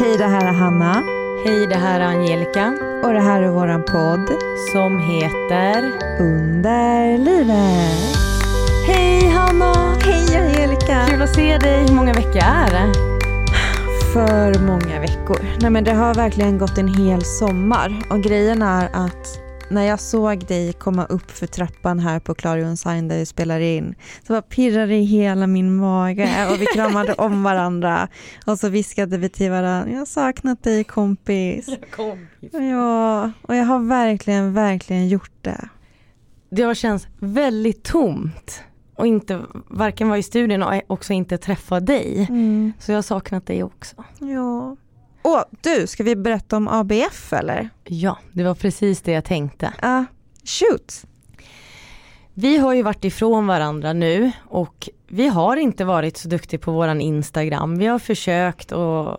Hej, det här är Hanna. Hej, det här är Angelica. Och det här är våran podd. Som heter Under livet. Hej Hanna! Hej Angelica! Kul att se dig. Hur många veckor är det? För många veckor. Nej men det har verkligen gått en hel sommar. Och grejen är att när jag såg dig komma upp för trappan här på Clarion Sign där vi spelar in så bara pirrade i hela min mage och vi kramade om varandra och så viskade vi till varandra, jag har saknat dig kompis. kompis. Ja, och jag har verkligen, verkligen gjort det. Det har känts väldigt tomt och inte varken vara i studion och också inte träffa dig. Mm. Så jag har saknat dig också. Ja. Åh, du, ska vi berätta om ABF eller? Ja, det var precis det jag tänkte. Ja, uh, shoot. Vi har ju varit ifrån varandra nu och vi har inte varit så duktiga på våran Instagram. Vi har försökt och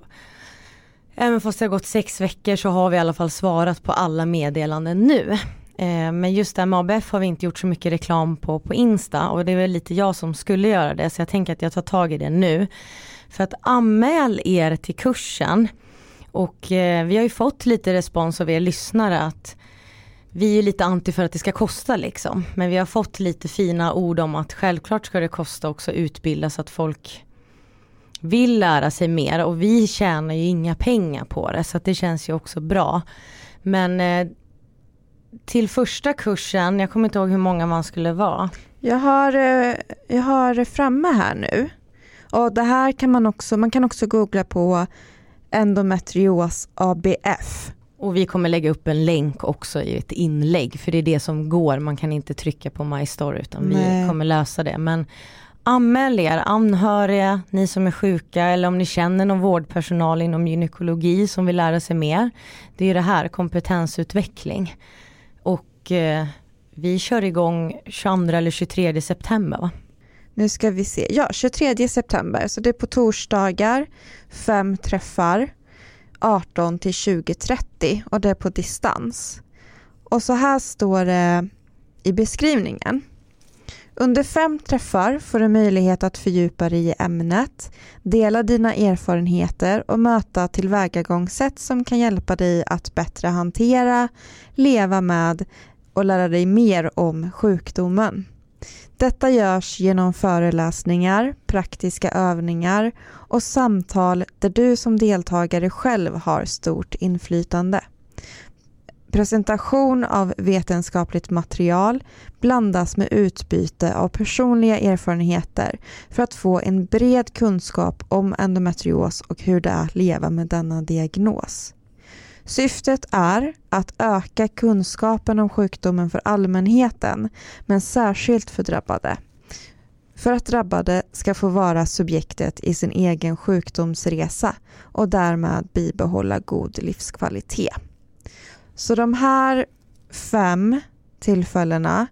även fast det har gått sex veckor så har vi i alla fall svarat på alla meddelanden nu. Eh, men just det här med ABF har vi inte gjort så mycket reklam på på Insta och det är väl lite jag som skulle göra det så jag tänker att jag tar tag i det nu. För att anmäl er till kursen och eh, vi har ju fått lite respons av er lyssnare att vi är lite anti för att det ska kosta liksom. Men vi har fått lite fina ord om att självklart ska det kosta också utbilda så att folk vill lära sig mer och vi tjänar ju inga pengar på det så att det känns ju också bra. Men eh, till första kursen, jag kommer inte ihåg hur många man skulle vara. Jag har, eh, jag har framme här nu. Och det här kan man också, man kan också googla på endometrios ABF. Och vi kommer lägga upp en länk också i ett inlägg för det är det som går, man kan inte trycka på My Story utan Nej. vi kommer lösa det. Men anmäl er anhöriga, ni som är sjuka eller om ni känner någon vårdpersonal inom gynekologi som vill lära sig mer. Det är det här, kompetensutveckling. Och eh, vi kör igång 22 eller 23 september va? Nu ska vi se, ja 23 september, så det är på torsdagar, fem träffar, 18 till 20.30 och det är på distans. Och så här står det i beskrivningen. Under fem träffar får du möjlighet att fördjupa dig i ämnet, dela dina erfarenheter och möta tillvägagångssätt som kan hjälpa dig att bättre hantera, leva med och lära dig mer om sjukdomen. Detta görs genom föreläsningar, praktiska övningar och samtal där du som deltagare själv har stort inflytande. Presentation av vetenskapligt material blandas med utbyte av personliga erfarenheter för att få en bred kunskap om endometrios och hur det är att leva med denna diagnos. Syftet är att öka kunskapen om sjukdomen för allmänheten, men särskilt för drabbade. För att drabbade ska få vara subjektet i sin egen sjukdomsresa och därmed bibehålla god livskvalitet. Så de här fem tillfällena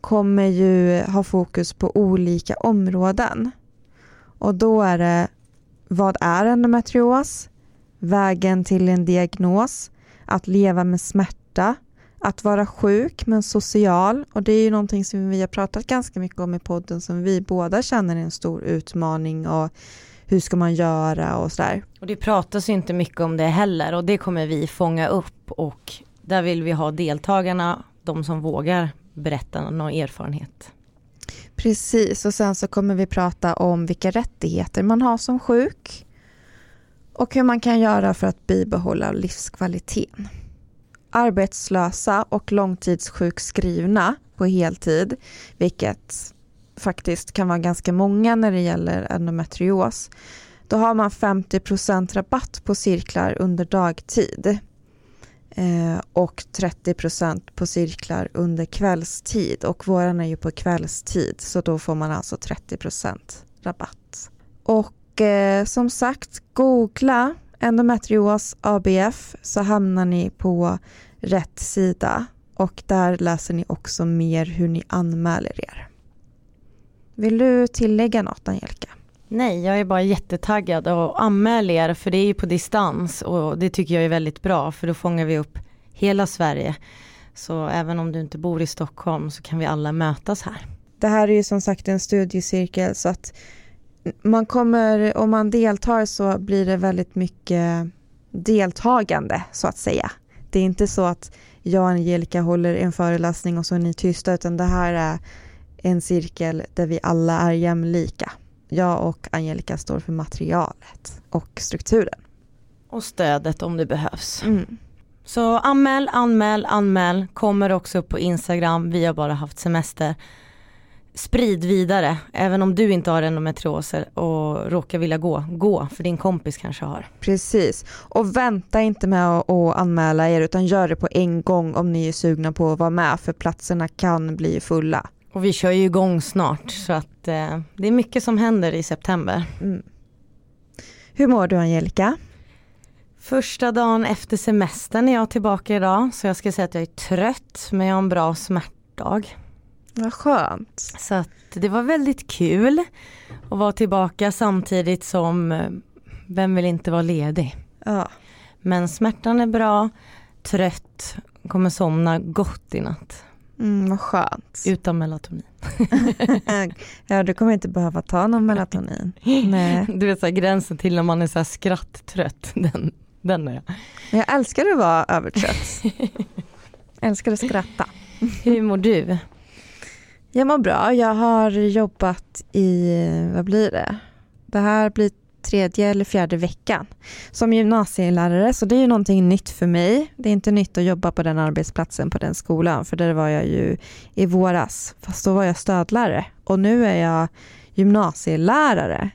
kommer ju ha fokus på olika områden. Och då är det vad är endometrios? Vägen till en diagnos, att leva med smärta, att vara sjuk men social och det är ju någonting som vi har pratat ganska mycket om i podden som vi båda känner är en stor utmaning och hur ska man göra och sådär. Och det pratas ju inte mycket om det heller och det kommer vi fånga upp och där vill vi ha deltagarna, de som vågar berätta någon erfarenhet. Precis och sen så kommer vi prata om vilka rättigheter man har som sjuk och hur man kan göra för att bibehålla livskvaliteten. Arbetslösa och långtidssjukskrivna på heltid, vilket faktiskt kan vara ganska många när det gäller endometrios, då har man 50% rabatt på cirklar under dagtid eh, och 30% på cirklar under kvällstid och våran är ju på kvällstid så då får man alltså 30 rabatt. Och eh, som sagt, googla endometrios ABF så hamnar ni på rätt sida och där läser ni också mer hur ni anmäler er. Vill du tillägga något Angelica? Nej, jag är bara jättetaggad och anmäl er för det är ju på distans och det tycker jag är väldigt bra för då fångar vi upp hela Sverige. Så även om du inte bor i Stockholm så kan vi alla mötas här. Det här är ju som sagt en studiecirkel så att man kommer, om man deltar så blir det väldigt mycket deltagande så att säga. Det är inte så att jag och Angelica håller en föreläsning och så är ni tysta utan det här är en cirkel där vi alla är jämlika. Jag och Angelica står för materialet och strukturen. Och stödet om det behövs. Mm. Så anmäl, anmäl, anmäl. Kommer också upp på Instagram. Vi har bara haft semester. Sprid vidare. Även om du inte har endometrios och råkar vilja gå, gå. För din kompis kanske har. Precis. Och vänta inte med att att anmäla er utan gör det på en gång om ni är sugna på att vara med för platserna kan bli fulla. Och vi kör ju igång snart så att eh, det är mycket som händer i september. Mm. Hur mår du Angelica? Första dagen efter semestern är jag tillbaka idag så jag ska säga att jag är trött men jag har en bra smärtdag. Vad skönt. Så att det var väldigt kul att vara tillbaka samtidigt som vem vill inte vara ledig? Ja. Men smärtan är bra, trött, kommer somna gott i natt. Mm, vad skönt. Utan melatonin. ja, du kommer inte behöva ta någon melatonin. Nej. Du vet så här, gränsen till när man är så här skratttrött, den, den är jag. Jag älskar att vara övertrött. älskar att skratta. Hur mår du? Jag mår bra. Jag har jobbat i, vad blir det? Det här blir tredje eller fjärde veckan som gymnasielärare så det är ju någonting nytt för mig. Det är inte nytt att jobba på den arbetsplatsen på den skolan för där var jag ju i våras fast då var jag stödlärare och nu är jag gymnasielärare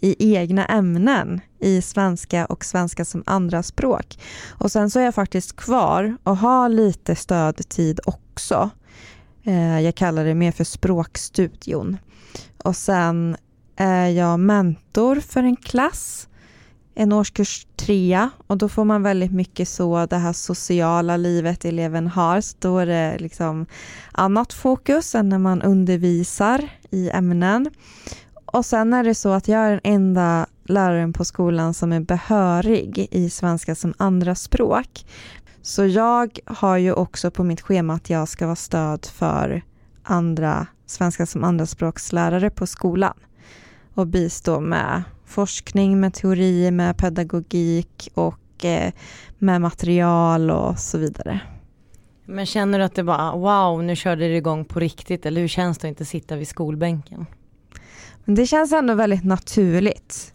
i egna ämnen i svenska och svenska som andraspråk. Och sen så är jag faktiskt kvar och har lite stödtid också. Eh, jag kallar det mer för språkstudion. Och sen är jag mentor för en klass, en årskurs trea och då får man väldigt mycket så det här sociala livet eleven har. Så då är det liksom annat fokus än när man undervisar i ämnen. Och sen är det så att jag är den enda läraren på skolan som är behörig i svenska som andra språk. Så jag har ju också på mitt schema att jag ska vara stöd för andra svenska som andraspråkslärare på skolan och bistå med forskning, med teori, med pedagogik och eh, med material och så vidare. Men känner du att det bara wow nu körde det igång på riktigt eller hur känns det att inte sitta vid skolbänken? Men det känns ändå väldigt naturligt.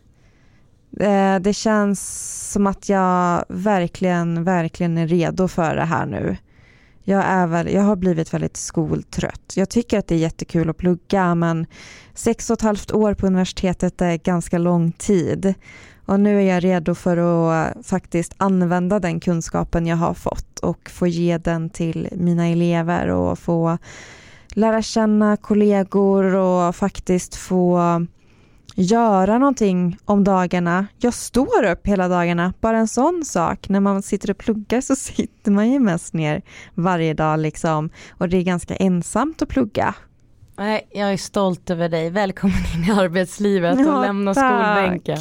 Eh, det känns som att jag verkligen, verkligen är redo för det här nu. Jag, är väl, jag har blivit väldigt skoltrött. Jag tycker att det är jättekul att plugga men sex och ett halvt år på universitetet är ganska lång tid. Och nu är jag redo för att faktiskt använda den kunskapen jag har fått och få ge den till mina elever och få lära känna kollegor och faktiskt få göra någonting om dagarna. Jag står upp hela dagarna, bara en sån sak. När man sitter och pluggar så sitter man ju mest ner varje dag liksom och det är ganska ensamt att plugga. Nej, jag är stolt över dig. Välkommen in i arbetslivet och ja, lämna tack. skolbänken.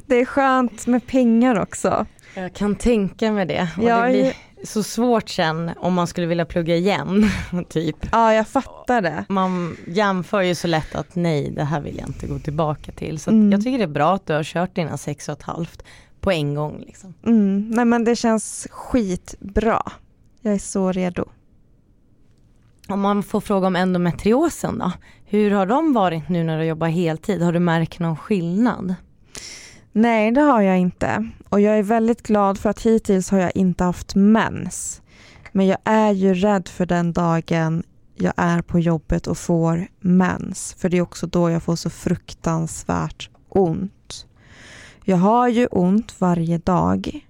det är skönt med pengar också. Jag kan tänka mig det. Och jag det blir så svårt sen om man skulle vilja plugga igen. typ. Ja, jag fattar det. Man jämför ju så lätt att nej, det här vill jag inte gå tillbaka till. Så mm. jag tycker det är bra att du har kört dina sex och ett halvt på en gång. Liksom. Mm. Nej men det känns skitbra. Jag är så redo. Om man får fråga om endometriosen då. Hur har de varit nu när du jobbar heltid? Har du märkt någon skillnad? Nej, det har jag inte. Och jag är väldigt glad för att hittills har jag inte haft mens. Men jag är ju rädd för den dagen jag är på jobbet och får mens. För det är också då jag får så fruktansvärt ont. Jag har ju ont varje dag.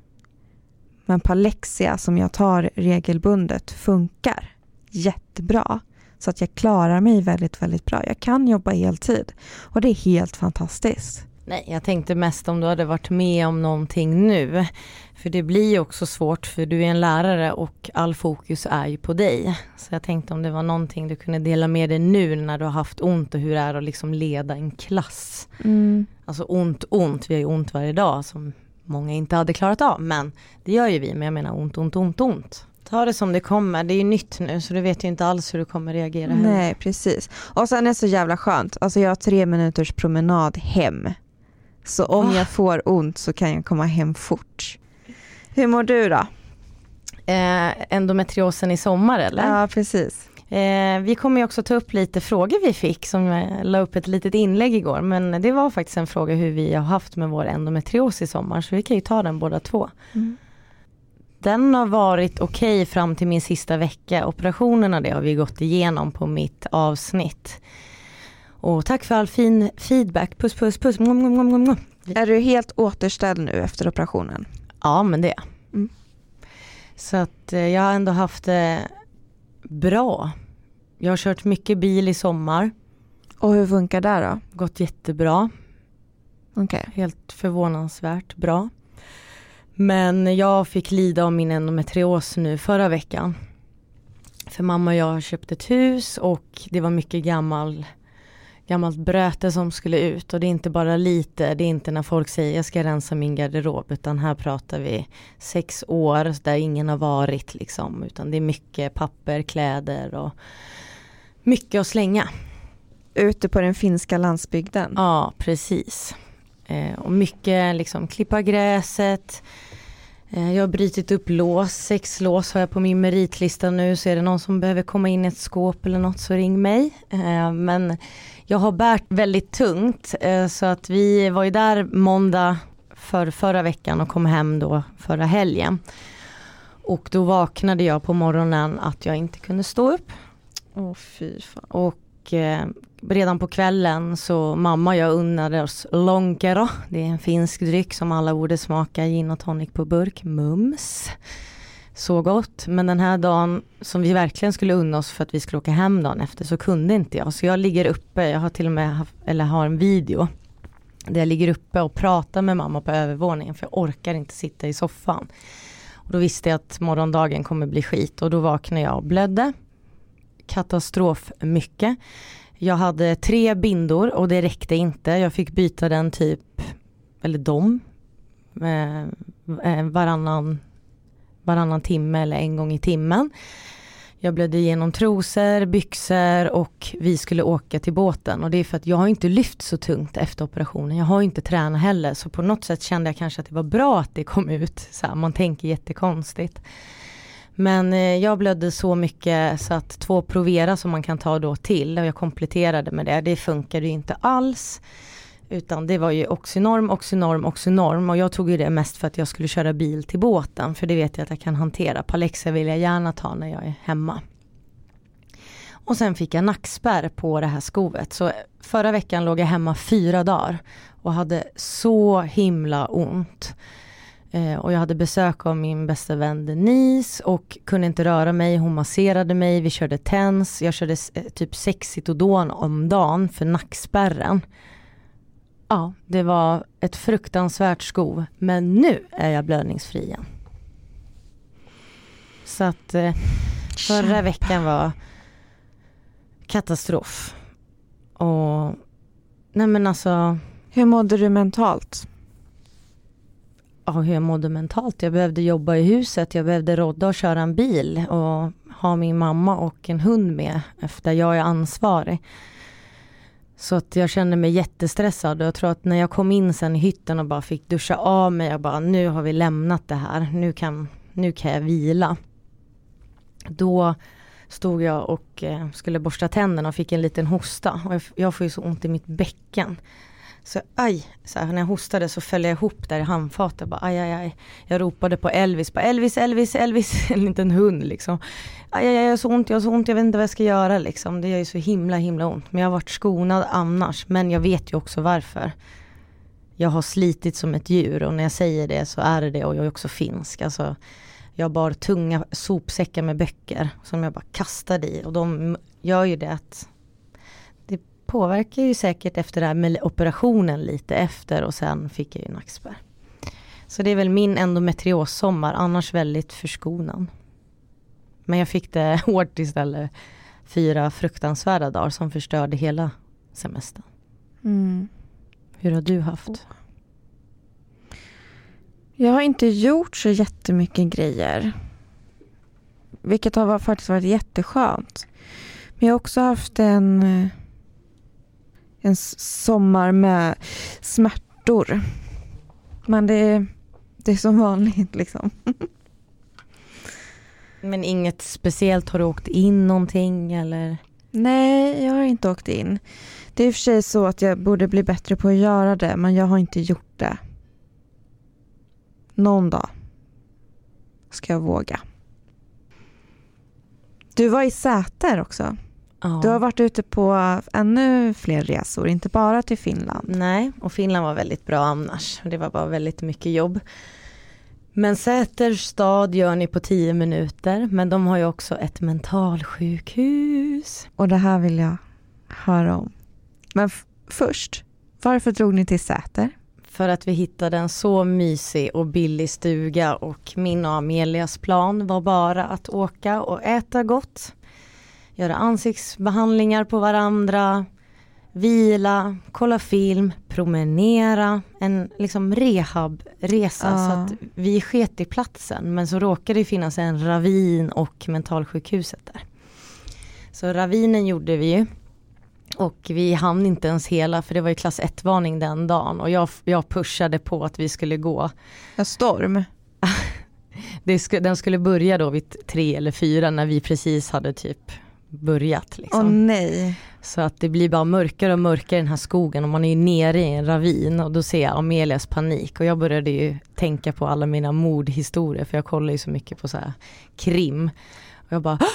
Men Palexia som jag tar regelbundet funkar jättebra. Så att jag klarar mig väldigt, väldigt bra. Jag kan jobba heltid och det är helt fantastiskt. Nej, jag tänkte mest om du hade varit med om någonting nu. För det blir ju också svårt för du är en lärare och all fokus är ju på dig. Så jag tänkte om det var någonting du kunde dela med dig nu när du har haft ont och hur det är att liksom leda en klass. Mm. Alltså ont, ont, vi har ju ont varje dag som många inte hade klarat av. Men det gör ju vi, men jag menar ont, ont, ont, ont. Ta det som det kommer, det är ju nytt nu så du vet ju inte alls hur du kommer reagera. Nej, precis. Och sen är det så jävla skönt, alltså jag har tre minuters promenad hem Så om Va? jag får ont så kan jag komma hem fort. Hur mår du då? Eh, endometriosen i sommar eller? Ja, precis. Eh, vi kommer ju också ta upp lite frågor vi fick som jag la upp ett litet inlägg igår men det var faktiskt en fråga hur vi har haft med vår endometrios i sommar så vi kan ju ta den båda två. Mm. Den har varit okej fram till min sista vecka. Operationerna det har vi gått igenom på mitt avsnitt. Och tack för all fin feedback. Puss puss puss. Är du helt återställd nu efter operationen? Ja men det är. Mm. Så att eh, jag har ändå haft det bra. Jag har kört mycket bil i sommar. Och hur funkar det då? Gått jättebra. Okej. Helt förvånansvärt bra. Men jag fick lida av min endometrios nu förra veckan. För mamma och jag har köpt ett hus och det var mycket gammal gammalt bröte som skulle ut och det är inte bara lite, det är inte när folk säger jag ska rensa min garderob utan här pratar vi sex år där ingen har varit liksom utan det är mycket papper, kläder och mycket att slänga. Ute på den finska landsbygden? Ja, precis. Eh, och mycket liksom klippa gräset. Eh, jag har brutit upp lås, sex lås har jag på min meritlista nu så är det någon som behöver komma in i ett skåp eller något så ring mig. Eh, men jag har bärt väldigt tungt eh, så att vi var ju där måndag för förra veckan och kom hem då förra helgen. Och då vaknade jag på morgonen att jag inte kunde stå upp. Åh fy fan. Och redan på kvällen så mamma och jag unnade oss lonkero. Det är en finsk dryck som alla borde smaka, gin och tonic på burk, mums. Så gott, men den här dagen som vi verkligen skulle unna oss för att vi skulle åka hem dagen efter så kunde inte jag. Så jag ligger uppe, jag har till och med haft, eller har en video där jag ligger uppe och pratar med mamma på övervåningen för jag orkar inte sitta i soffan. Och då visste jag att morgondagen kommer bli skit och då vaknade jag och blödde. Katastrof mycket. Jag hade tre bindor och det räckte inte. Jag fick byta den typ, eller dem, eh, eh, varannan, varannan timme eller en gång i timmen. Jag blödde igenom trosor, byxor och vi skulle åka till båten och det är för att jag har inte lyft så tungt efter operationen. Jag har inte tränat heller så på något sätt kände jag kanske att det var bra att det kom ut. Så här, man tänker jättekonstigt. Men eh, jag blödde så mycket så att två Provera som man kan ta då till och jag kompletterade med det, det funkade ju inte alls. Utan det var ju Oxynorm, Oxynorm, Oxynorm och jag tog ju det mest för att jag skulle köra bil till båten för det vet jag att jag kan hantera. Palexa vill jag gärna ta när jag är hemma. Och sen fick jag nackspärr på det här skovet så förra veckan låg jag hemma fyra dagar och hade så himla ont. Eh, och jag hade besök av min bästa vän Denise och kunde inte röra mig. Hon masserade mig, vi körde TENS. Jag körde eh, typ sex Citodon om dagen för nackspärren. Ja, det var ett fruktansvärt skov. Men nu är jag blödningsfri igen. Så att eh, förra Kämpa. veckan var katastrof. Och nej men alltså Hur mådde du mentalt? Hur jag mådde mentalt. Jag behövde jobba i huset, jag behövde rodda och köra en bil och ha min mamma och en hund med efter jag är ansvarig. Så att jag kände mig jättestressad och jag tror att när jag kom in sen i hytten och bara fick duscha av mig, jag bara nu har vi lämnat det här, nu kan, nu kan jag vila. Då stod jag och eh, skulle borsta tänderna och fick en liten hosta och jag får ju så ont i mitt bäcken. Så aj, så här, när jag hostade så föll jag ihop där i handfatet. Bara, aj, aj, aj. Jag ropade på Elvis, bara, Elvis, Elvis, Elvis, en liten hund liksom. Aj, aj, aj, jag har så ont, jag har så ont, jag vet inte vad jag ska göra liksom. Det gör ju så himla, himla ont. Men jag har varit skonad annars, men jag vet ju också varför. Jag har slitit som ett djur och när jag säger det så är det det och jag är också finsk. Alltså, jag bar tunga sopsäckar med böcker som jag bara kastade i och de gör ju det att påverkar ju säkert efter det här med operationen lite efter och sen fick jag ju nackspärr. Så det är väl min endometriossommar, annars väldigt förskonad. Men jag fick det hårt istället. Fyra fruktansvärda dagar som förstörde hela semestern. Mm. Hur har du haft? Jag har inte gjort så jättemycket grejer. Vilket har faktiskt varit jätteskönt. Men jag har också haft en, eh, en sommar med smärtor. Men det, det är som vanligt liksom. Men inget speciellt, har du åkt in någonting eller? Nej, jag har inte åkt in. Det är i och för sig så att jag borde bli bättre på att göra det, men jag har inte gjort det. Någon dag ska jag våga. Du var i Säter också. Ja. Du har varit ute på ännu fler resor, inte bara till Finland. Nej, och Finland var väldigt bra annars. Det var bara väldigt mycket jobb. Men Säters stad gör ni på tio minuter, men de har ju också ett mentalsjukhus. Och det här vill jag höra om. Men först, varför drog ni till Säter? För att vi hittade en så mysig och billig stuga och min och Amelias plan var bara att åka och äta gott, göra ansiktsbehandlingar på varandra, vila, kolla film, promenera, en liksom rehabresa Ja. så att vi sket i platsen men så råkade det finnas en ravin och mentalsjukhuset där. Så ravinen gjorde vi ju och vi hann inte ens hela för det var ju klass 1-varning den dagen och jag, jag pushade på att vi skulle gå. Ja, storm. Den skulle börja då vid tre eller fyra när vi precis hade typ börjat. Åh Liksom. nej. Så att det blir bara mörkare och mörkare i den här skogen och man är ju nere i en ravin och då ser jag Amelias panik och jag började ju tänka på alla mina mordhistorier för jag kollar ju så mycket på så här krim. Och jag bara "Åh!"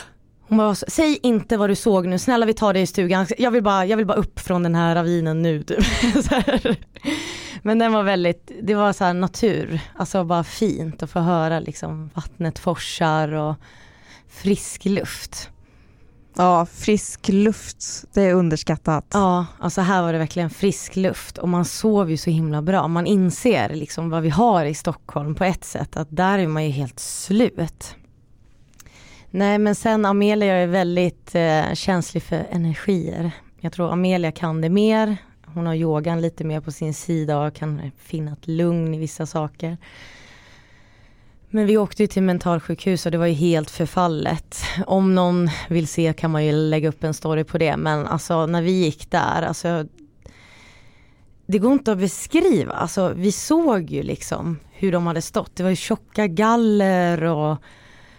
hon bara, säg inte vad du såg nu, snälla vi tar det i stugan, jag vill bara, jag vill bara upp från den här ravinen nu. Typ. Men den var väldigt, det var så här natur, alltså bara fint att få höra liksom vattnet forsar och frisk luft. Ja, frisk luft, det är underskattat. Ja, alltså här var det verkligen frisk luft och man sov ju så himla bra. Man inser liksom vad vi har i Stockholm på ett sätt, att där är man ju helt slut. Nej men sen Amelia är väldigt eh, känslig för energier. Jag tror Amelia kan det mer. Hon har yogan lite mer på sin sida och kan finna ett lugn i vissa saker. Men vi åkte ju till mentalsjukhus och det var ju helt förfallet. Om någon vill se kan man ju lägga upp en story på det men alltså när vi gick där, alltså det går inte att beskriva, alltså vi såg ju liksom hur de hade stått. Det var ju tjocka galler och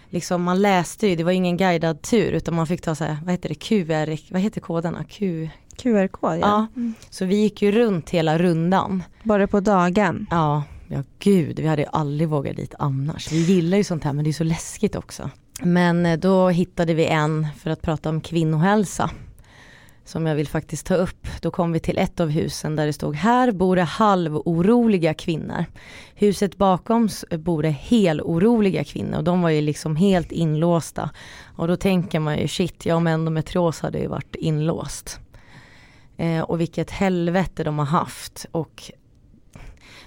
liksom man läste ju, det var ingen guidad tur utan man fick ta så här, vad heter det, QR, vad heter koderna? Q, QR-kod, ja. ja. Så vi gick ju runt hela rundan. Bara på dagen. Ja, ja gud, vi hade ju aldrig vågat dit annars. Vi gillar ju sånt här men det är så läskigt också. Men eh, då hittade vi en för att prata om kvinnohälsa. Som jag vill faktiskt ta upp. Då kom vi till ett av husen där det stod här bor det halvoroliga kvinnor. Huset bakom eh, bor det heloroliga kvinnor och de var ju liksom helt inlåsta. Och då tänker man ju shit, jag med endometrios hade ju varit inlåst. Eh, och vilket helvete de har haft och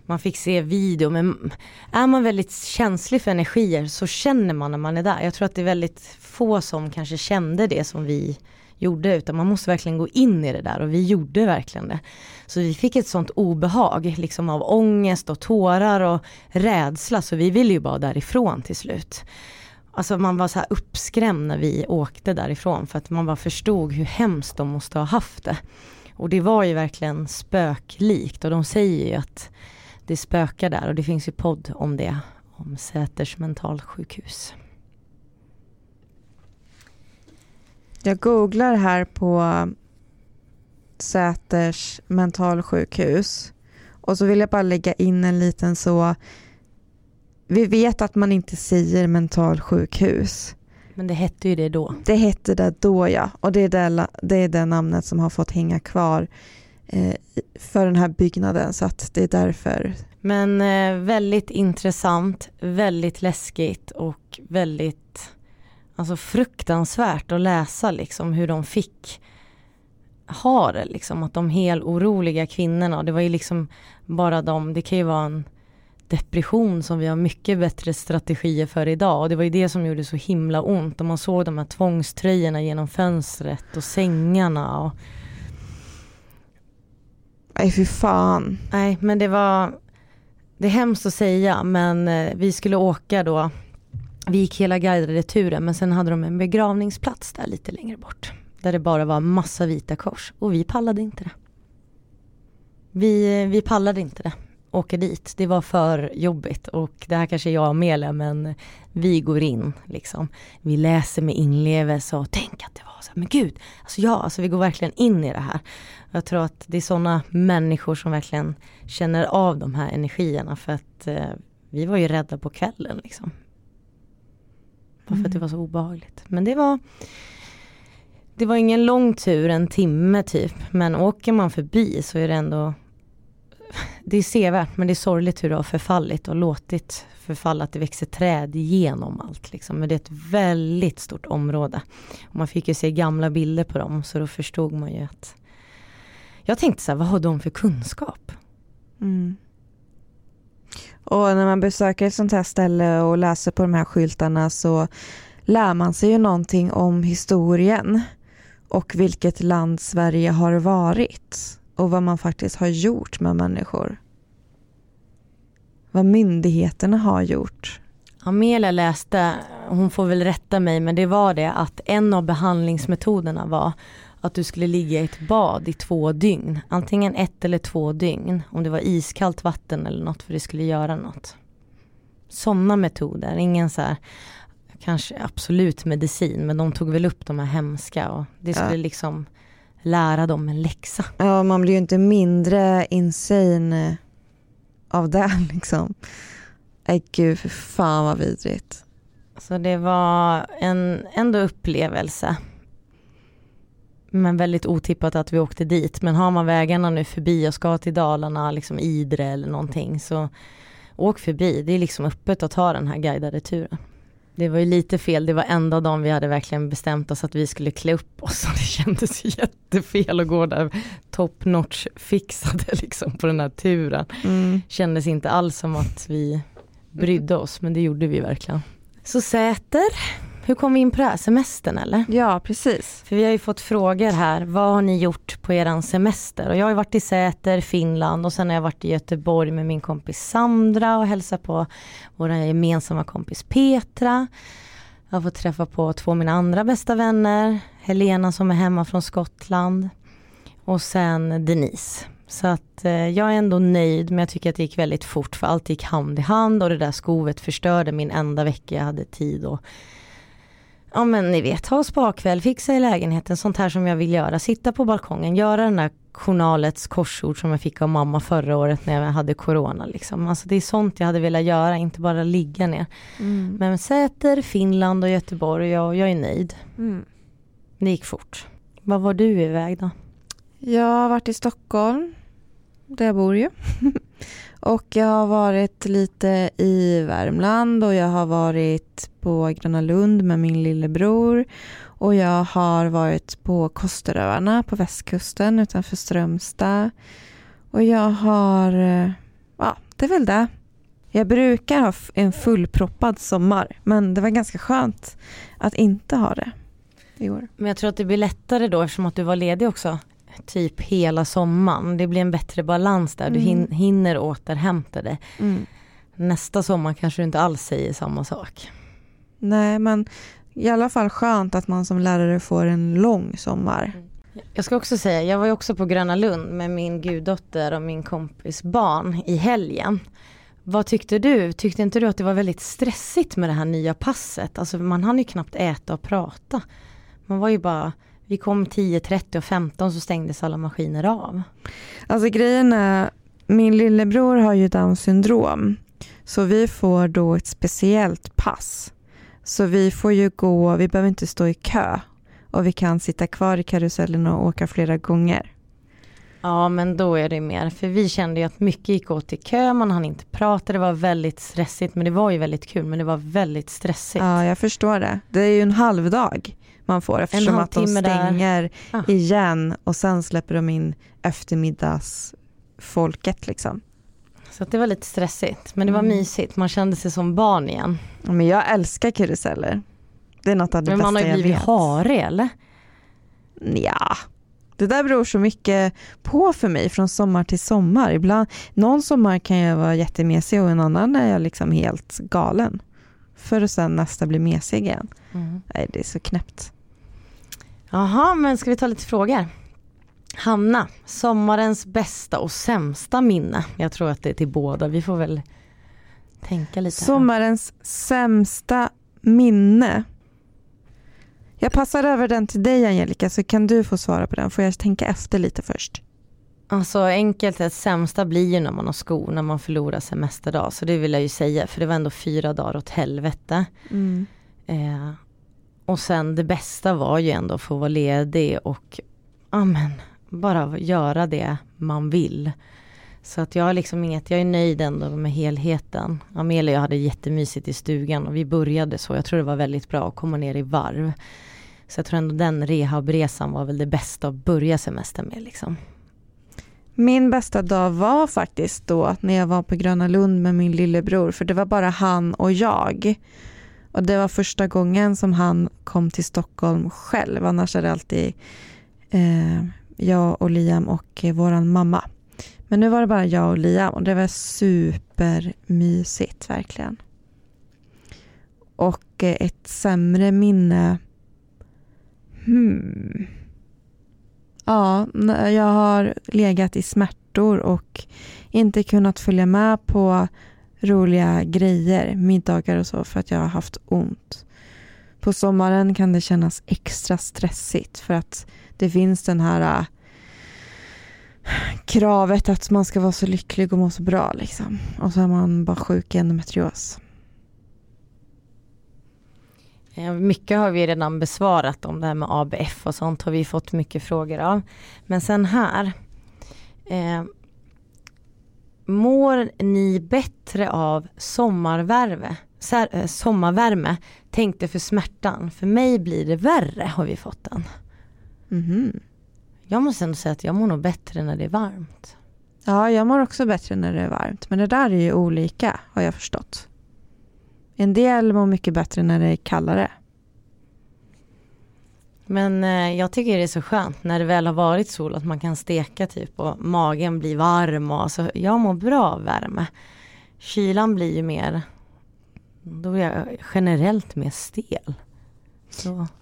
man fick se video men är man väldigt känslig för energier så känner man när man är där. Jag tror att det är väldigt få som kanske kände det som vi gjorde utan man måste verkligen gå in i det där och vi gjorde verkligen det. Så vi fick ett sånt obehag liksom av ångest och tårar och rädsla så vi ville ju bara därifrån till slut. Alltså man var så här uppskrämd när vi åkte därifrån för att man bara förstod hur hemskt de måste ha haft det. Och det var ju verkligen spöklikt och de säger ju att det spökar där och det finns ju podd om det, om Säters mentalsjukhus. Jag googlar här på Säters mentalsjukhus och så vill jag bara lägga in en liten så vi vet att man inte säger mentalsjukhus. Men det hette ju det då. Det hette det då ja och det är det, det, är det namnet som har fått hänga kvar eh, för den här byggnaden så att det är därför. Men eh, väldigt intressant, väldigt läskigt och väldigt alltså fruktansvärt att läsa liksom hur de fick ha det liksom. Att de helt oroliga kvinnorna, det var ju liksom bara de, det kan ju vara en depression som vi har mycket bättre strategier för idag och det var ju det som gjorde så himla ont och man såg de här tvångströjorna genom fönstret och sängarna och Nej fy fan. Nej, men det var, det är hemskt att säga, men eh, vi skulle åka då, vi gick hela guidade turen, men sen hade de en begravningsplats där lite längre bort. Där det bara var massa vita kors och vi pallade inte det. vi, vi pallade inte det åka dit. Det var för jobbigt och det här kanske jag och Amelia men vi går in liksom. Vi läser med inlevelse och tänk att det var så men gud, alltså ja, alltså vi går verkligen in i det här. Jag tror att det är sådana människor som verkligen känner av de här energierna för att eh, vi var ju rädda på kvällen liksom. Bara för att det mm. var så obehagligt. Men det var Det var ingen lång tur, en timme typ. Men åker man förbi så är det ändå det är sevärt men det är sorgligt hur det har förfallit och låtit förfalla att det växer träd genom allt. Liksom. Men det är ett väldigt stort område. Och man fick ju se gamla bilder på dem så då förstod man ju att Jag tänkte så här, vad har de för kunskap? Mm. Och när man besöker ett sånt här ställe och läser på de här skyltarna så lär man sig ju någonting om historien och vilket land Sverige har varit och vad man faktiskt har gjort med människor. Vad myndigheterna har gjort. Amelia läste, hon får väl rätta mig, men det var det att en av behandlingsmetoderna var att du skulle ligga i ett bad i två dygn. Antingen ett eller två dygn. Om det var iskallt vatten eller något för det skulle göra något. Sådana metoder, ingen så här, kanske absolut medicin men de tog väl upp de här hemska och det skulle ja. liksom lära dem en läxa. Ja, man blir ju inte mindre insane av det liksom. Nej gud, för fan vad vidrigt. Så det var en ändå upplevelse. Men väldigt otippat att vi åkte dit. Men har man vägarna nu förbi och ska till Dalarna, liksom Idre eller någonting så åk förbi. Det är liksom öppet att ta den här guidade turen. Det var ju lite fel, det var enda dagen vi hade verkligen bestämt oss att vi skulle klä upp oss och det kändes jättefel att gå där top notch fixade liksom på den här turen. Mm. Kändes inte alls som att vi brydde oss men det gjorde vi verkligen. Så Säter, hur kom vi in på det här? Semestern eller? Ja precis. För vi har ju fått frågor här, vad har ni gjort på eran semester? Och jag har ju varit i Säter, Finland och sen har jag varit i Göteborg med min kompis Sandra och hälsat på vår gemensamma kompis Petra. Jag har fått träffa på två av mina andra bästa vänner, Helena som är hemma från Skottland och sen Denise. Så att eh, jag är ändå nöjd men jag tycker att det gick väldigt fort för allt gick hand i hand och det där skovet förstörde min enda vecka jag hade tid och ja men ni vet, ha spakväll, fixa i lägenheten, sånt här som jag vill göra. Sitta på balkongen, göra den där journalets korsord som jag fick av mamma förra året när jag hade corona. Liksom. Alltså det är sånt jag hade velat göra, inte bara ligga ner. Mm. Men Säter, Finland och Göteborg, jag, jag är nöjd. Mm. Det gick fort. Vad var du iväg då? Jag har varit i Stockholm, där jag bor ju. och jag har varit lite i Värmland och jag har varit på Gröna Lund med min lillebror. Och jag har varit på Kosteröarna på västkusten utanför Strömstad. Och jag har, eh, ja det är väl det. Jag brukar ha en fullproppad sommar men det var ganska skönt att inte ha det i år. Men jag tror att det blir lättare då eftersom att du var ledig också typ hela sommaren. Det blir en bättre balans där, du mm. hinner återhämta dig. Mm. Nästa sommar kanske du inte alls säger samma sak. Nej men i alla fall skönt att man som lärare får en lång sommar. Mm. Jag ska också säga, jag var ju också på Gröna Lund med min guddotter och min kompis barn i helgen. Vad tyckte du? Tyckte inte du att det var väldigt stressigt med det här nya passet? Alltså man hann ju knappt äta och prata. Man var ju bara vi kom 10, 30 och 15 så stängdes alla maskiner av. Alltså grejen är, min lillebror har ju down syndrom. Så vi får då ett speciellt pass. Så vi får ju gå, vi behöver inte stå i kö. Och vi kan sitta kvar i karusellen och åka flera gånger. Ja men då är det mer, för vi kände ju att mycket gick åt i kö, man hann inte prata, det var väldigt stressigt, men det var ju väldigt kul, men det var väldigt stressigt. Ja jag förstår det. Det är ju en halv dag man får eftersom att de stänger ah. igen och sen släpper de in eftermiddagsfolket liksom. Så det var lite stressigt men det var mm. mysigt, man kände sig som barn igen. Men jag älskar karuseller. Det är något av det men bästa jag vet. Men man har ju blivit harig eller? Ja, det där beror så mycket på för mig från sommar till sommar. Ibland, någon sommar kan jag vara jättemesig och en annan är jag liksom helt galen. För att sen nästa bli mesig igen. Mm. Nej, det är så knäppt. Jaha, men ska vi ta lite frågor? Hanna, sommarens bästa och sämsta minne. Jag tror att det är till båda. Vi får väl tänka lite. Här. Sommarens sämsta minne. Jag passar över den till dig Angelica så kan du få svara på den. Får jag tänka efter lite först? Alltså enkelt det sämsta blir ju när man har skor, när man förlorar semesterdag. Så det vill jag ju säga, för det var ändå fyra dagar åt helvete. Mm. Eh, och sen det bästa var ju ändå att få vara ledig och amen, bara göra det man vill. Så att jag har liksom inget, jag är nöjd ändå med helheten. Amelia och jag hade jättemysigt i stugan och vi började så. Jag tror det var väldigt bra att komma ner i varv. Så jag tror ändå den rehabresan var väl det bästa att börja semestern med liksom. Min bästa dag var faktiskt då när jag var på Gröna Lund med min lillebror för det var bara han och jag. Och det var första gången som han kom till Stockholm själv. Annars är det alltid eh, jag och Liam och eh, våran mamma. Men nu var det bara jag och Liam och det var supermysigt verkligen. Och eh, ett sämre minne. Hmm. Ja, jag har legat i smärtor och inte kunnat följa med på roliga grejer, middagar och så för att jag har haft ont. På sommaren kan det kännas extra stressigt för att det finns den här äh, kravet att man ska vara så lycklig och må så bra liksom. Och så är man bara sjuk i endometrios. Eh, mycket har vi redan besvarat om det här med ABF och sånt har vi fått mycket frågor av. Men sen här. Eh, mår ni bättre av sommarvärme? Eh, sommarvärme tänkte för smärtan. För mig blir det värre har vi fått den. Mm. Jag måste ändå säga att jag mår nog bättre när det är varmt. Ja, jag mår också bättre när det är varmt. Men det där är ju olika har jag förstått. En del mår mycket bättre när det är kallare. Men eh, jag tycker det är så skönt när det väl har varit sol att man kan steka typ och magen blir varm och alltså jag mår bra av värme. Kylan blir ju mer, då blir jag generellt mer stel.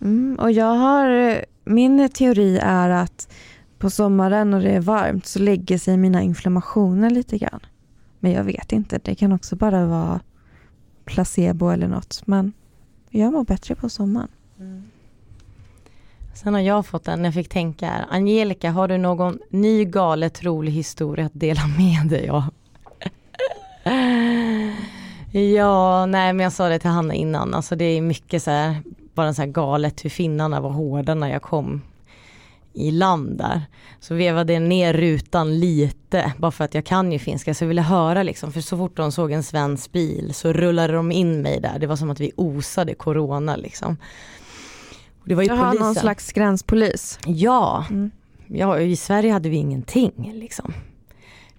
Mm, och jag har, min teori är att på sommaren när det är varmt så lägger sig mina inflammationer lite grann. Men jag vet inte, det kan också bara vara placebo eller något. Men jag mår bättre på sommaren. Mm. Sen har jag fått en, jag fick tänka här. Angelica, har du någon ny galet rolig historia att dela med dig av? ja, nej men jag sa det till Hanna innan, alltså det är mycket så här, bara så här galet hur finnarna var hårda när jag kom i land där. Så vevade jag ner rutan lite, bara för att jag kan ju finska, så jag ville höra liksom, för så fort de såg en svensk bil så rullade de in mig där, det var som att vi osade corona liksom. Det var ju Jaha, polisen. någon slags gränspolis? Ja. Mm. ja, i Sverige hade vi ingenting liksom.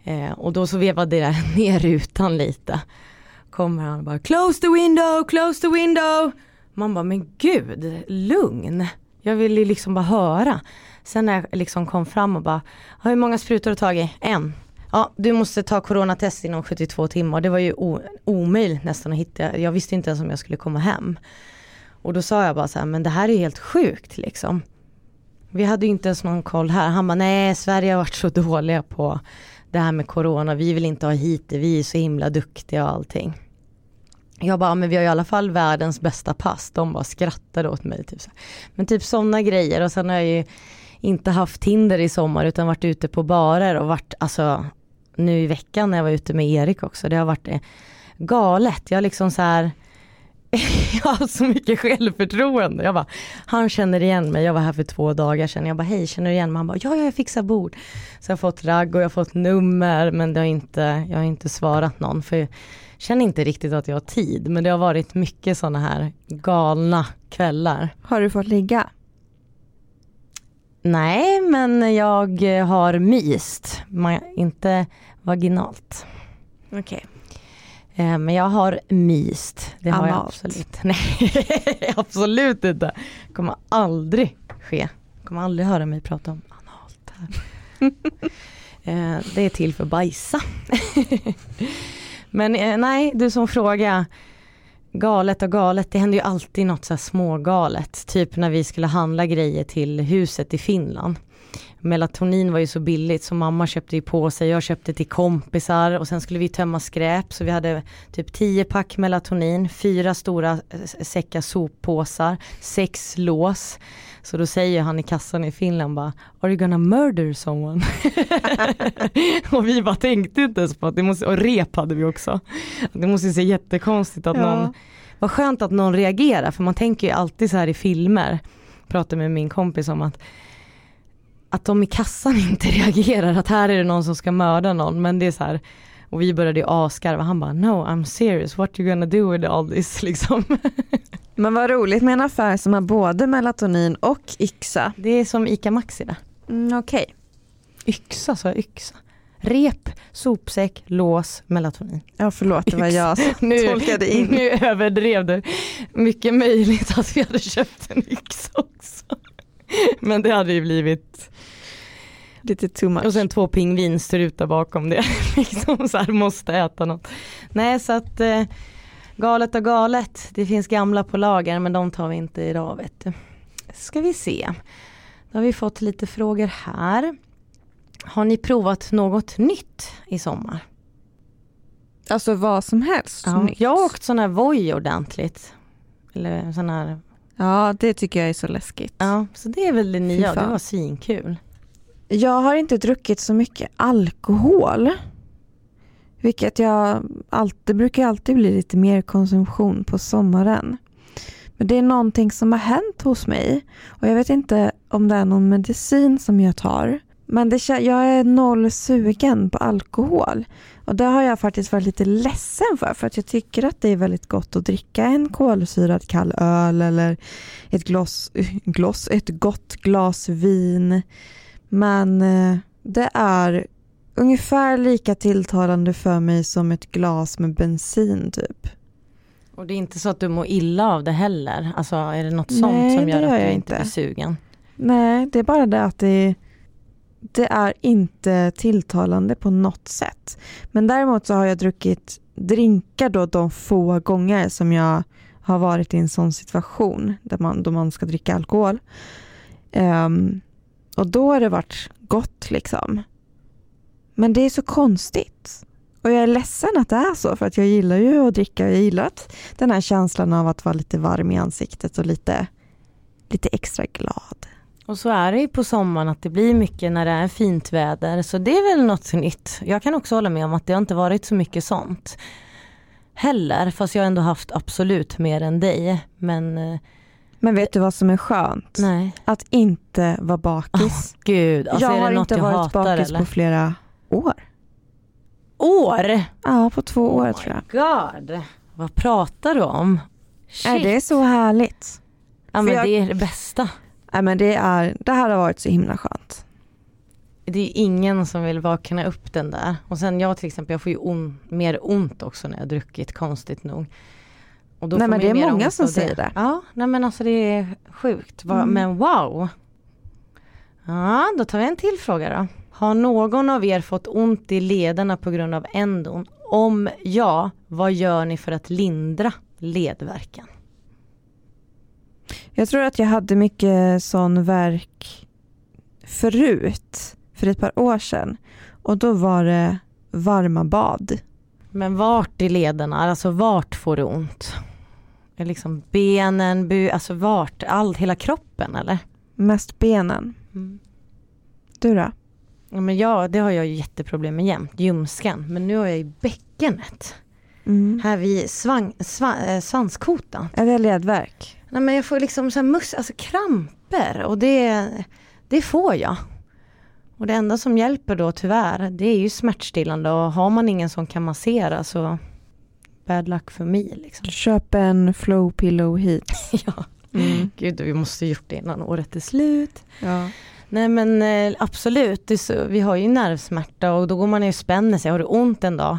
Eh, och då så vevade det ner rutan lite. Kommer han och bara close the window, close the window. Man bara men gud, lugn. Jag ville liksom bara höra. Sen när jag liksom kom fram och bara, hur många sprutor har du tagit? En. Ja, du måste ta coronatest inom 72 timmar. Det var ju omöjligt nästan att hitta. Jag visste inte ens om jag skulle komma hem. Och då sa jag bara så här, men det här är helt sjukt liksom. Vi hade ju inte ens någon koll här. Han bara, nej Sverige har varit så dåliga på det här med corona. Vi vill inte ha hit det, vi är så himla duktiga och allting. Jag bara, men vi har i alla fall världens bästa pass. De bara skrattade åt mig. Typ så. Men typ sådana grejer och sen har jag ju inte haft Tinder i sommar utan varit ute på barer och varit, alltså nu i veckan när jag var ute med Erik också, det har varit eh, galet. Jag har liksom så här jag har så mycket självförtroende. Jag bara, han känner igen mig, jag var här för två dagar sedan. Jag bara, hej känner du igen mig? Han bara, ja jag fixar bord. Så jag har fått ragg och jag har fått nummer men det har inte, jag har inte svarat någon. För jag känner inte riktigt att jag har tid. Men det har varit mycket sådana här galna kvällar. Har du fått ligga? Nej men jag har myst, inte vaginalt. Okej. Okay. Eh, men jag har myst. Det har jag absolut. Nej, absolut inte. Det kommer aldrig ske. kommer aldrig höra mig prata om analt här. Eh, det är till för bajsa. Men eh, nej, du som frågar. galet och galet, det händer ju alltid något så här smågalet. Typ när vi skulle handla grejer till huset i Finland. Melatonin var ju så billigt så mamma köpte ju på sig, jag köpte till kompisar och sen skulle vi tömma skräp så vi hade typ 10 pack melatonin, fyra stora eh, säckar soppåsar, sex lås. Så då säger han i kassan i Finland bara Are you gonna murder someone? och vi bara tänkte inte ens på att det måste, och rep hade vi också. Det måste se jättekonstigt att ja. någon, vad skönt att någon reagerar för man tänker ju alltid så här i filmer, pratar med min kompis om att att de i kassan inte reagerar, att här är det någon som ska mörda någon men det är så här och vi började ju asgarva, han bara no I'm serious, what you gonna do with all this liksom. Men vad roligt med en affär som har både melatonin och yxa. Det är som ICA Maxi det. Mm, Okej. Okay. Yxa sa jag, yxa. Rep, sopsäck, lås, melatonin. Ja förlåt, det var jag som nu, tolkade in. Nu överdrev du. Mycket möjligt att vi hade köpt en yxa också. Men det hade ju blivit lite too much. Och sen två pingvinstrutar bakom det. liksom så här, måste äta något. Nej så att eh, galet och galet. Det finns gamla på lager men de tar vi inte idag vet du. Ska vi se. Då har vi fått lite frågor här. Har ni provat något nytt i sommar? Alltså vad som helst ja, nytt. Jag har åkt sån här Voi ordentligt. Eller sån här Ja det tycker jag är så läskigt. Ja så det är väl det nya, det var svinkul. Jag har inte druckit så mycket alkohol. Vilket jag alltid, brukar alltid bli lite mer konsumtion på sommaren. Men det är någonting som har hänt hos mig och jag vet inte om det är någon medicin som jag tar. Men det, jag är noll sugen på alkohol. Och det har jag faktiskt varit lite ledsen för. För att jag tycker att det är väldigt gott att dricka en kolsyrad kall öl eller ett, gloss, eh, gloss, ett gott glas vin. Men eh, det är ungefär lika tilltalande för mig som ett glas med bensin typ. Och det är inte så att du mår illa av det heller? Alltså är det något sånt Nej, som gör, gör att du inte blir sugen? Nej, det är bara det att det, det är inte tilltalande på något sätt. Men däremot så har jag druckit drinkar då de få gånger som jag har varit i en sån situation där man, då man ska dricka alkohol. Um, och då har det varit gott liksom. Men det är så konstigt. Och jag är ledsen att det är så för att jag gillar ju att dricka. Jag gillar att den här känslan av att vara lite varm i ansiktet och lite, lite extra glad. Och så är det ju på sommaren att det blir mycket när det är fint väder så det är väl något nytt. Jag kan också hålla med om att det har inte varit så mycket sånt heller fast jag har ändå haft absolut mer än dig. Men eh, men vet du vad som är skönt? Nej. Att inte vara bakis. Oh, Gud, alltså jag har inte jag varit bakis eller? på flera år. År? Ja, på två oh år tror jag. God. Vad pratar du om? Shit. Är det så härligt? Ja men jag... det är det bästa. Ja, men det, är, det här har varit så himla skönt. Det är ingen som vill vakna upp den där. Och sen jag till exempel, jag får ju on, mer ont också när jag druckit konstigt nog nej men det är många som säger det. Ja, nej men alltså det är sjukt. Mm. Men wow. Ja, då tar vi en till fråga då. Har någon av er fått ont i lederna på grund av endon? Om ja, vad gör ni för att lindra ledvärken? Jag tror att jag hade mycket sån verk förut, för ett par år sedan. Och då var det varma bad. Men vart i lederna, alltså vart får du ont? Liksom benen, bu alltså vart, all, hela kroppen eller? Mest benen. Mm. Du då? Ja, men ja, det har jag jätteproblem med jämt, ljumsken. Men nu har jag ju bäckenet. Mm. Här vid svang, sva, äh, svanskotan. Är det ledvärk? Nej men jag får liksom så här mus alltså kramper och det, det får jag. Och det enda som hjälper då tyvärr, det är ju smärtstillande och har man ingen som kan massera så bad luck för mig. Liksom. Köp en flow pillow hit. ja, mm. gud vi måste gjort det innan året är slut. Ja. Nej men eh, absolut, så, vi har ju nervsmärta och då går man ner och spänner sig. Har du ont en dag,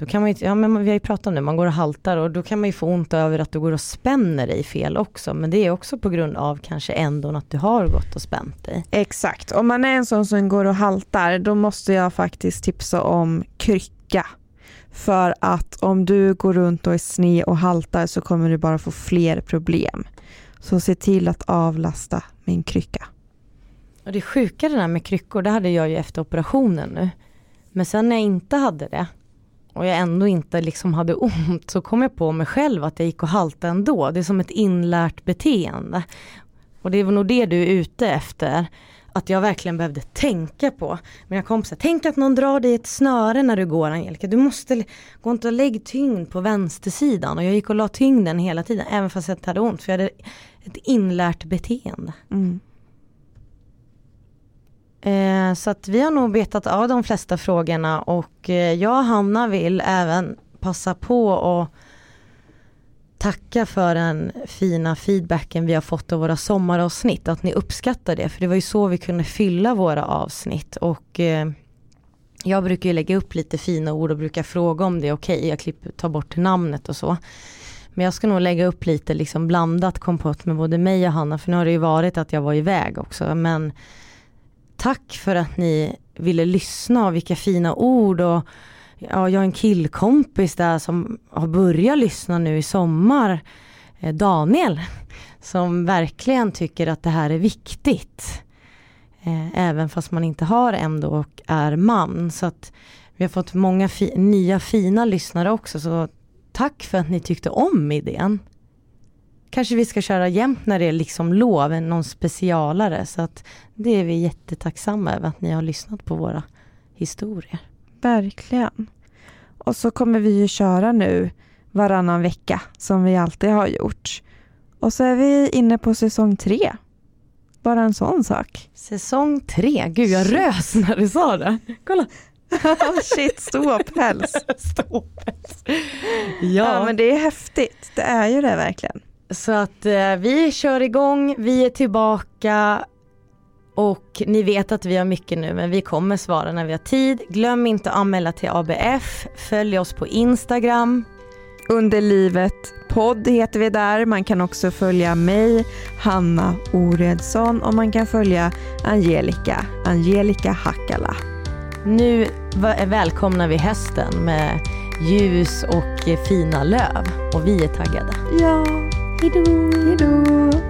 då kan man ju, ja men vi har ju pratat om det, man går och haltar och då kan man ju få ont över att du går och spänner dig fel också. Men det är också på grund av kanske ändå att du har gått och spänt dig. Exakt, om man är en sån som går och haltar då måste jag faktiskt tipsa om krycka. För att om du går runt och är sned och haltar så kommer du bara få fler problem. Så se till att avlasta min krycka. Och det sjuka det där med kryckor, det hade jag ju efter operationen nu. Men sen när jag inte hade det och jag ändå inte liksom hade ont så kom jag på mig själv att jag gick och haltade ändå. Det är som ett inlärt beteende. Och det är nog det du är ute efter. Att jag verkligen behövde tänka på. Mina kompisar, tänk att någon drar dig ett snöre när du går Angelica. Du måste gå inte och lägg tyngd på vänstersidan. Och jag gick och la tyngden hela tiden, även fast jag inte hade ont. För jag hade ett inlärt beteende. Mm. Eh, så att vi har nog betat av de flesta frågorna och eh, jag och Hanna vill även passa på och tacka för den fina feedbacken vi har fått av våra sommaravsnitt, att ni uppskattar det, för det var ju så vi kunde fylla våra avsnitt och eh, jag brukar ju lägga upp lite fina ord och brukar fråga om det är okej, okay. jag klipper, tar bort namnet och så. Men jag ska nog lägga upp lite liksom blandat kompott med både mig och Hanna, för nu har det ju varit att jag var iväg också, men tack för att ni ville lyssna och vilka fina ord och ja, jag har en killkompis där som har börjat lyssna nu i sommar, eh, Daniel, som verkligen tycker att det här är viktigt. Eh, även fast man inte har en och är man. Så att vi har fått många fi nya fina lyssnare också, så tack för att ni tyckte om idén. Kanske vi ska köra jämt när det är liksom lov, någon specialare. Så att det är vi jättetacksamma över att ni har lyssnat på våra historier. Verkligen. Och så kommer vi ju köra nu varannan vecka som vi alltid har gjort. Och så är vi inne på säsong tre. Bara en sån sak. Säsong tre, gud jag rös när du sa det. Kolla. Shit, ståpäls. ståpäls. Ja. ja men det är häftigt, det är ju det verkligen. Så att eh, vi kör igång, vi är tillbaka och ni vet att vi har mycket nu men vi kommer svara när vi har tid. Glöm inte att anmäla till ABF, följ oss på Instagram. Under livet podd heter vi där. Man kan också följa mig, Hanna Oredsson och man kan följa Angelica, Angelica Hackala. Nu välkomnar vi hösten med ljus och fina löv och vi är taggade. Ja. Hejdå! Hejdå!